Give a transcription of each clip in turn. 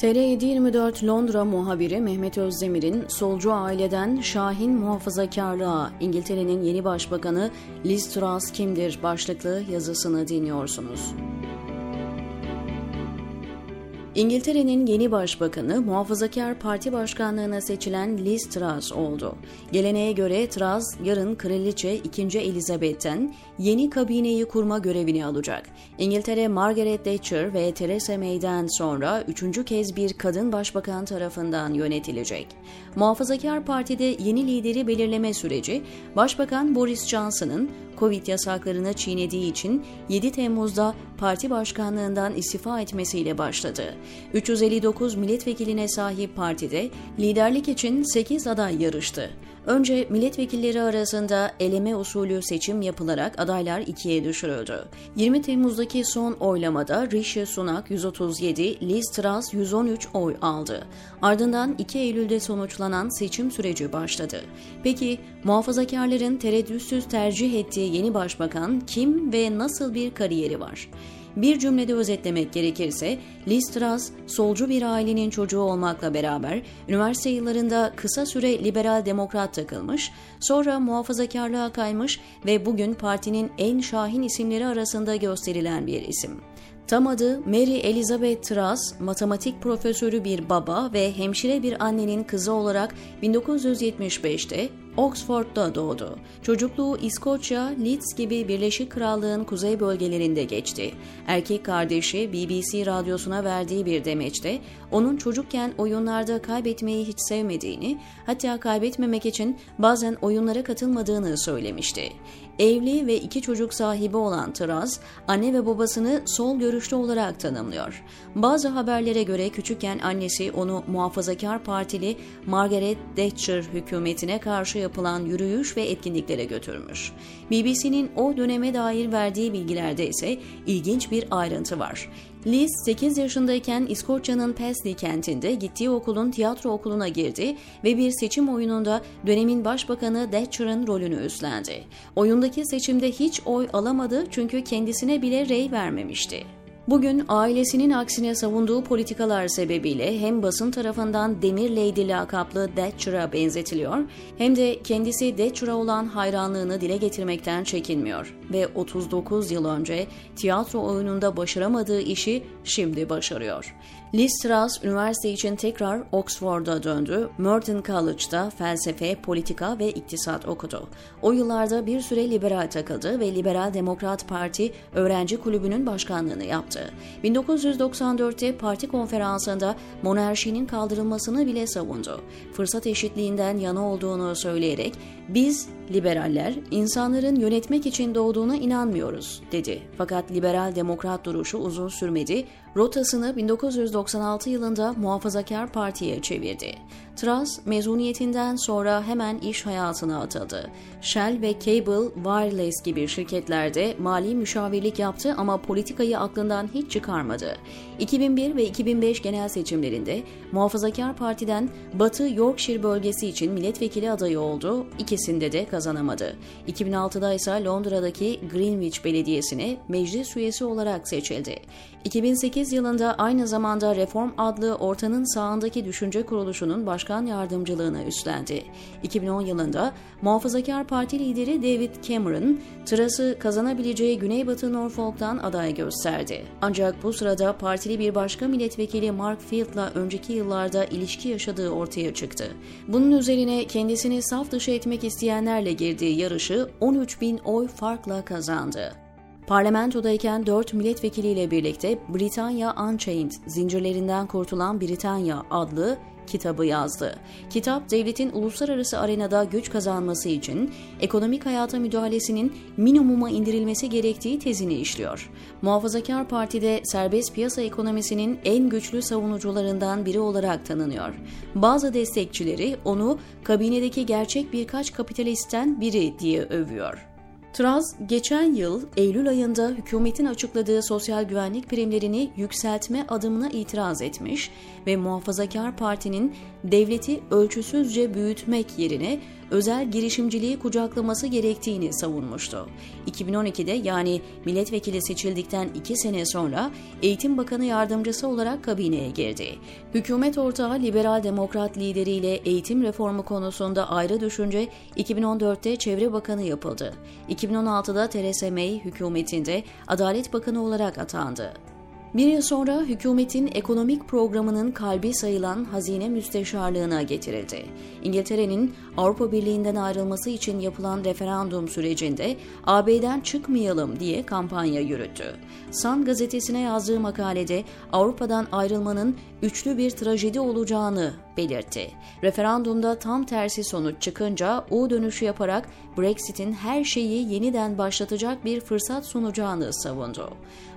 TR724 Londra muhabiri Mehmet Özdemir'in solcu aileden Şahin muhafazakarlığa İngiltere'nin yeni başbakanı Liz Truss kimdir başlıklı yazısını dinliyorsunuz. İngiltere'nin yeni başbakanı muhafazakar parti başkanlığına seçilen Liz Truss oldu. Geleneğe göre Truss yarın Kraliçe 2. Elizabeth'ten yeni kabineyi kurma görevini alacak. İngiltere Margaret Thatcher ve Theresa May'den sonra üçüncü kez bir kadın başbakan tarafından yönetilecek. Muhafazakar Parti'de yeni lideri belirleme süreci, Başbakan Boris Johnson'ın Covid yasaklarını çiğnediği için 7 Temmuz'da parti başkanlığından istifa etmesiyle başladı. 359 milletvekiline sahip partide liderlik için 8 aday yarıştı. Önce milletvekilleri arasında eleme usulü seçim yapılarak adaylar ikiye düşürüldü. 20 Temmuz'daki son oylamada Rishi Sunak 137, Liz Truss 113 oy aldı. Ardından 2 Eylül'de sonuçlanan seçim süreci başladı. Peki muhafazakarların tereddütsüz tercih ettiği yeni başbakan kim ve nasıl bir kariyeri var? Bir cümlede özetlemek gerekirse Liz Truss solcu bir ailenin çocuğu olmakla beraber üniversite yıllarında kısa süre liberal demokrat takılmış, sonra muhafazakarlığa kaymış ve bugün partinin en şahin isimleri arasında gösterilen bir isim. Tam adı Mary Elizabeth Truss, matematik profesörü bir baba ve hemşire bir annenin kızı olarak 1975'te Oxford'da doğdu. Çocukluğu İskoçya, Leeds gibi Birleşik Krallığın kuzey bölgelerinde geçti. Erkek kardeşi BBC radyosuna verdiği bir demeçte onun çocukken oyunlarda kaybetmeyi hiç sevmediğini, hatta kaybetmemek için bazen oyunlara katılmadığını söylemişti. Evli ve iki çocuk sahibi olan Truss, anne ve babasını sol görüşlü olarak tanımlıyor. Bazı haberlere göre küçükken annesi onu muhafazakar partili Margaret Thatcher hükümetine karşı yapılan yürüyüş ve etkinliklere götürmüş. BBC'nin o döneme dair verdiği bilgilerde ise ilginç bir ayrıntı var. Liz 8 yaşındayken İskoçya'nın Paisley kentinde gittiği okulun tiyatro okuluna girdi ve bir seçim oyununda dönemin başbakanı Thatcher'ın rolünü üstlendi. Oyundaki seçimde hiç oy alamadı çünkü kendisine bile rey vermemişti. Bugün ailesinin aksine savunduğu politikalar sebebiyle hem basın tarafından Demir Lady lakaplı Thatcher'a benzetiliyor hem de kendisi Thatcher'a olan hayranlığını dile getirmekten çekinmiyor ve 39 yıl önce tiyatro oyununda başaramadığı işi şimdi başarıyor. Liz Truss üniversite için tekrar Oxford'a döndü. Merton College'da felsefe, politika ve iktisat okudu. O yıllarda bir süre liberal takıldı ve Liberal Demokrat Parti öğrenci kulübünün başkanlığını yaptı. 1994'te parti konferansında monarşinin kaldırılmasını bile savundu. Fırsat eşitliğinden yana olduğunu söyleyerek biz liberaller insanların yönetmek için doğduğuna inanmıyoruz dedi. Fakat liberal demokrat duruşu uzun sürmedi. Rotasını 1996 yılında Muhafazakar Parti'ye çevirdi. Truss mezuniyetinden sonra hemen iş hayatına atıldı. Shell ve Cable Wireless gibi şirketlerde mali müşavirlik yaptı ama politikayı aklından hiç çıkarmadı. 2001 ve 2005 genel seçimlerinde Muhafazakar Parti'den Batı Yorkshire bölgesi için milletvekili adayı oldu. İkisinde de kazanamadı. 2006'da ise Londra'daki Greenwich Belediyesi'ne meclis üyesi olarak seçildi. 2008 yılında aynı zamanda Reform adlı ortanın sağındaki düşünce kuruluşunun başkan yardımcılığını üstlendi. 2010 yılında Muhafazakar Parti lideri David Cameron, Truss'ı kazanabileceği Güneybatı Norfolk'tan aday gösterdi. Ancak bu sırada partili bir başka milletvekili Mark Field'la önceki yıllarda ilişki yaşadığı ortaya çıktı. Bunun üzerine kendisini saf dışı etmek isteyenlerle girdiği yarışı 13 bin oy farkla kazandı. Parlamentodayken 4 milletvekiliyle birlikte Britanya Unchained, Zincirlerinden Kurtulan Britanya adlı kitabı yazdı. Kitap devletin uluslararası arenada güç kazanması için ekonomik hayata müdahalesinin minimuma indirilmesi gerektiği tezini işliyor. Muhafazakar Parti'de serbest piyasa ekonomisinin en güçlü savunucularından biri olarak tanınıyor. Bazı destekçileri onu kabinedeki gerçek birkaç kapitalistten biri diye övüyor. Truss geçen yıl Eylül ayında hükümetin açıkladığı sosyal güvenlik primlerini yükseltme adımına itiraz etmiş ve Muhafazakar Parti'nin devleti ölçüsüzce büyütmek yerine özel girişimciliği kucaklaması gerektiğini savunmuştu. 2012'de yani milletvekili seçildikten iki sene sonra Eğitim Bakanı Yardımcısı olarak kabineye girdi. Hükümet ortağı liberal demokrat lideriyle eğitim reformu konusunda ayrı düşünce 2014'te Çevre Bakanı yapıldı. 2016'da Theresa May hükümetinde Adalet Bakanı olarak atandı. Bir yıl sonra hükümetin ekonomik programının kalbi sayılan hazine müsteşarlığına getirildi. İngiltere'nin Avrupa Birliği'nden ayrılması için yapılan referandum sürecinde AB'den çıkmayalım diye kampanya yürüttü. Sun gazetesine yazdığı makalede Avrupa'dan ayrılmanın üçlü bir trajedi olacağını belirtti. Referandumda tam tersi sonuç çıkınca U dönüşü yaparak Brexit'in her şeyi yeniden başlatacak bir fırsat sunacağını savundu.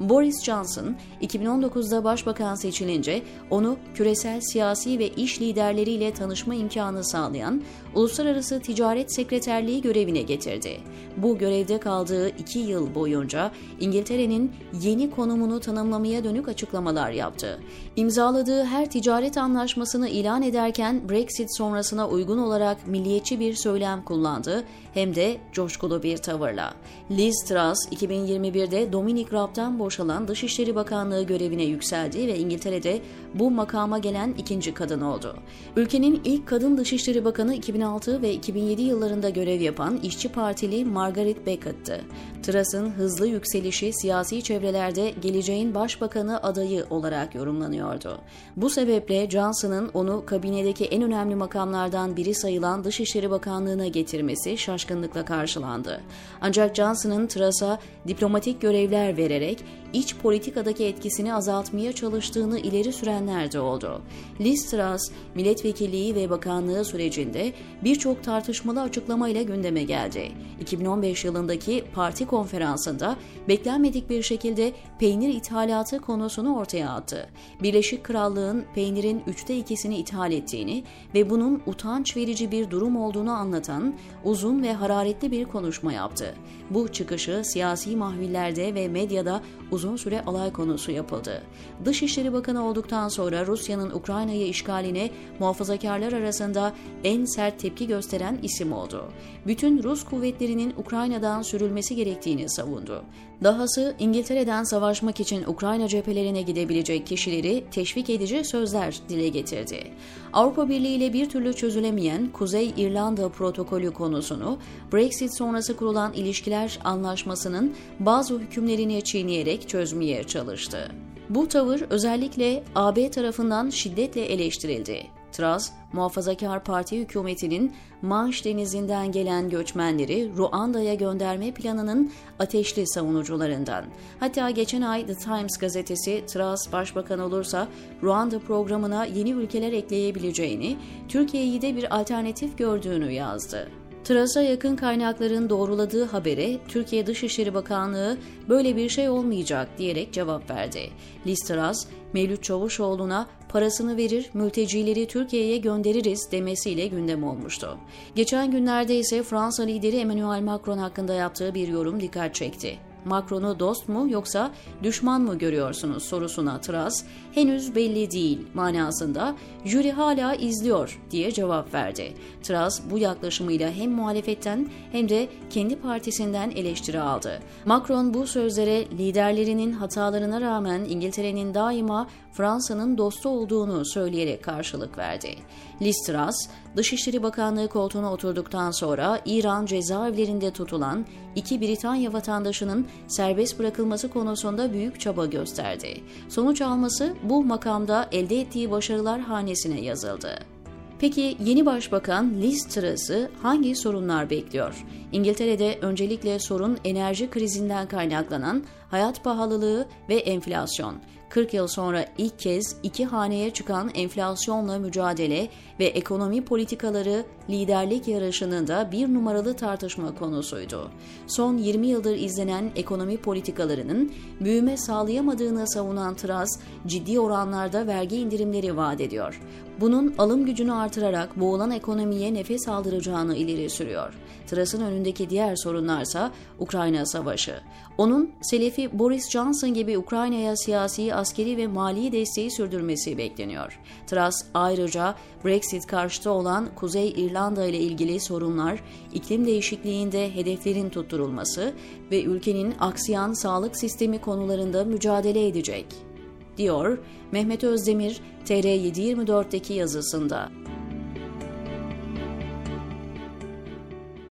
Boris Johnson 2019'da başbakan seçilince onu küresel siyasi ve iş liderleriyle tanışma imkanı sağlayan Uluslararası Ticaret Sekreterliği görevine getirdi. Bu görevde kaldığı iki yıl boyunca İngiltere'nin yeni konumunu tanımlamaya dönük açıklamalar yaptı. İmzaladığı her ticaret anlaşmasını ilan ederken Brexit sonrasına uygun olarak milliyetçi bir söylem kullandı hem de coşkulu bir tavırla. Liz Truss 2021'de Dominic Raab'dan boşalan Dışişleri Bakanlığı görevine yükseldi ve İngiltere'de bu makama gelen ikinci kadın oldu. Ülkenin ilk kadın Dışişleri Bakanı 2006 ve 2007 yıllarında görev yapan İşçi Partili Margaret Beckett'tı. Truss'ın hızlı yükselişi siyasi çevrelerde geleceğin başbakanı adayı olarak yorumlanıyordu. Bu sebeple Johnson'ın onu kabinedeki en önemli makamlardan biri sayılan Dışişleri Bakanlığı'na getirmesi şaşkınlıkla karşılandı. Ancak Johnson'ın Truss'a diplomatik görevler vererek iç politikadaki etkisini azaltmaya çalıştığını ileri sürenler de oldu. Liz Truss, milletvekilliği ve bakanlığı sürecinde birçok tartışmalı açıklamayla gündeme geldi. 2015 yılındaki parti konferansında beklenmedik bir şekilde peynir ithalatı konusunu ortaya attı. Birleşik Krallığın peynirin üçte ikisini ithal ettiğini ve bunun utanç verici bir durum olduğunu anlatan uzun ve hararetli bir konuşma yaptı. Bu çıkışı siyasi mahvillerde ve medyada uzun süre alay konusu yapıldı. Dışişleri Bakanı olduktan sonra Rusya'nın Ukrayna'yı işgaline muhafazakarlar arasında en sert tepki gösteren isim oldu. Bütün Rus kuvvetlerinin Ukrayna'dan sürülmesi gerektiğini savundu. Dahası İngiltere'den savaşmak için Ukrayna cephelerine gidebilecek kişileri teşvik edici sözler dile getirdi. Avrupa Birliği ile bir türlü çözülemeyen Kuzey İrlanda protokolü konusunu Brexit sonrası kurulan ilişkiler anlaşmasının bazı hükümlerini çiğneyerek çözmeye çalıştı. Bu tavır özellikle AB tarafından şiddetle eleştirildi. Truss, Muhafazakar Parti hükümetinin Manş denizinden gelen göçmenleri Ruanda'ya gönderme planının ateşli savunucularından. Hatta geçen ay The Times gazetesi Truss başbakan olursa Ruanda programına yeni ülkeler ekleyebileceğini, Türkiye'yi de bir alternatif gördüğünü yazdı. Truss'a yakın kaynakların doğruladığı habere Türkiye Dışişleri Bakanlığı böyle bir şey olmayacak diyerek cevap verdi. Liz Truss, Mevlüt Çavuşoğlu'na parasını verir, mültecileri Türkiye'ye göndeririz demesiyle gündem olmuştu. Geçen günlerde ise Fransa lideri Emmanuel Macron hakkında yaptığı bir yorum dikkat çekti. Macron'u dost mu yoksa düşman mı görüyorsunuz sorusuna Truss henüz belli değil manasında jüri hala izliyor diye cevap verdi. Truss bu yaklaşımıyla hem muhalefetten hem de kendi partisinden eleştiri aldı. Macron bu sözlere liderlerinin hatalarına rağmen İngiltere'nin daima Fransa'nın dostu olduğunu söyleyerek karşılık verdi. Liz Truss, Dışişleri Bakanlığı koltuğuna oturduktan sonra İran cezaevlerinde tutulan iki Britanya vatandaşının serbest bırakılması konusunda büyük çaba gösterdi. Sonuç alması bu makamda elde ettiği başarılar hanesine yazıldı. Peki yeni başbakan Liz Truss'ı hangi sorunlar bekliyor? İngiltere'de öncelikle sorun enerji krizinden kaynaklanan hayat pahalılığı ve enflasyon. 40 yıl sonra ilk kez iki haneye çıkan enflasyonla mücadele ve ekonomi politikaları liderlik yarışının da bir numaralı tartışma konusuydu. Son 20 yıldır izlenen ekonomi politikalarının büyüme sağlayamadığını savunan Truss, ciddi oranlarda vergi indirimleri vaat ediyor. Bunun alım gücünü artırarak boğulan ekonomiye nefes aldıracağını ileri sürüyor. Truss'ın önündeki diğer sorunlarsa Ukrayna Savaşı. Onun Selefi Boris Johnson gibi Ukrayna'ya siyasi, askeri ve mali desteği sürdürmesi bekleniyor. Truss ayrıca Brexit karşıtı olan Kuzey İrlanda ile ilgili sorunlar, iklim değişikliğinde hedeflerin tutturulması ve ülkenin aksiyan sağlık sistemi konularında mücadele edecek, diyor Mehmet Özdemir TR724'deki yazısında.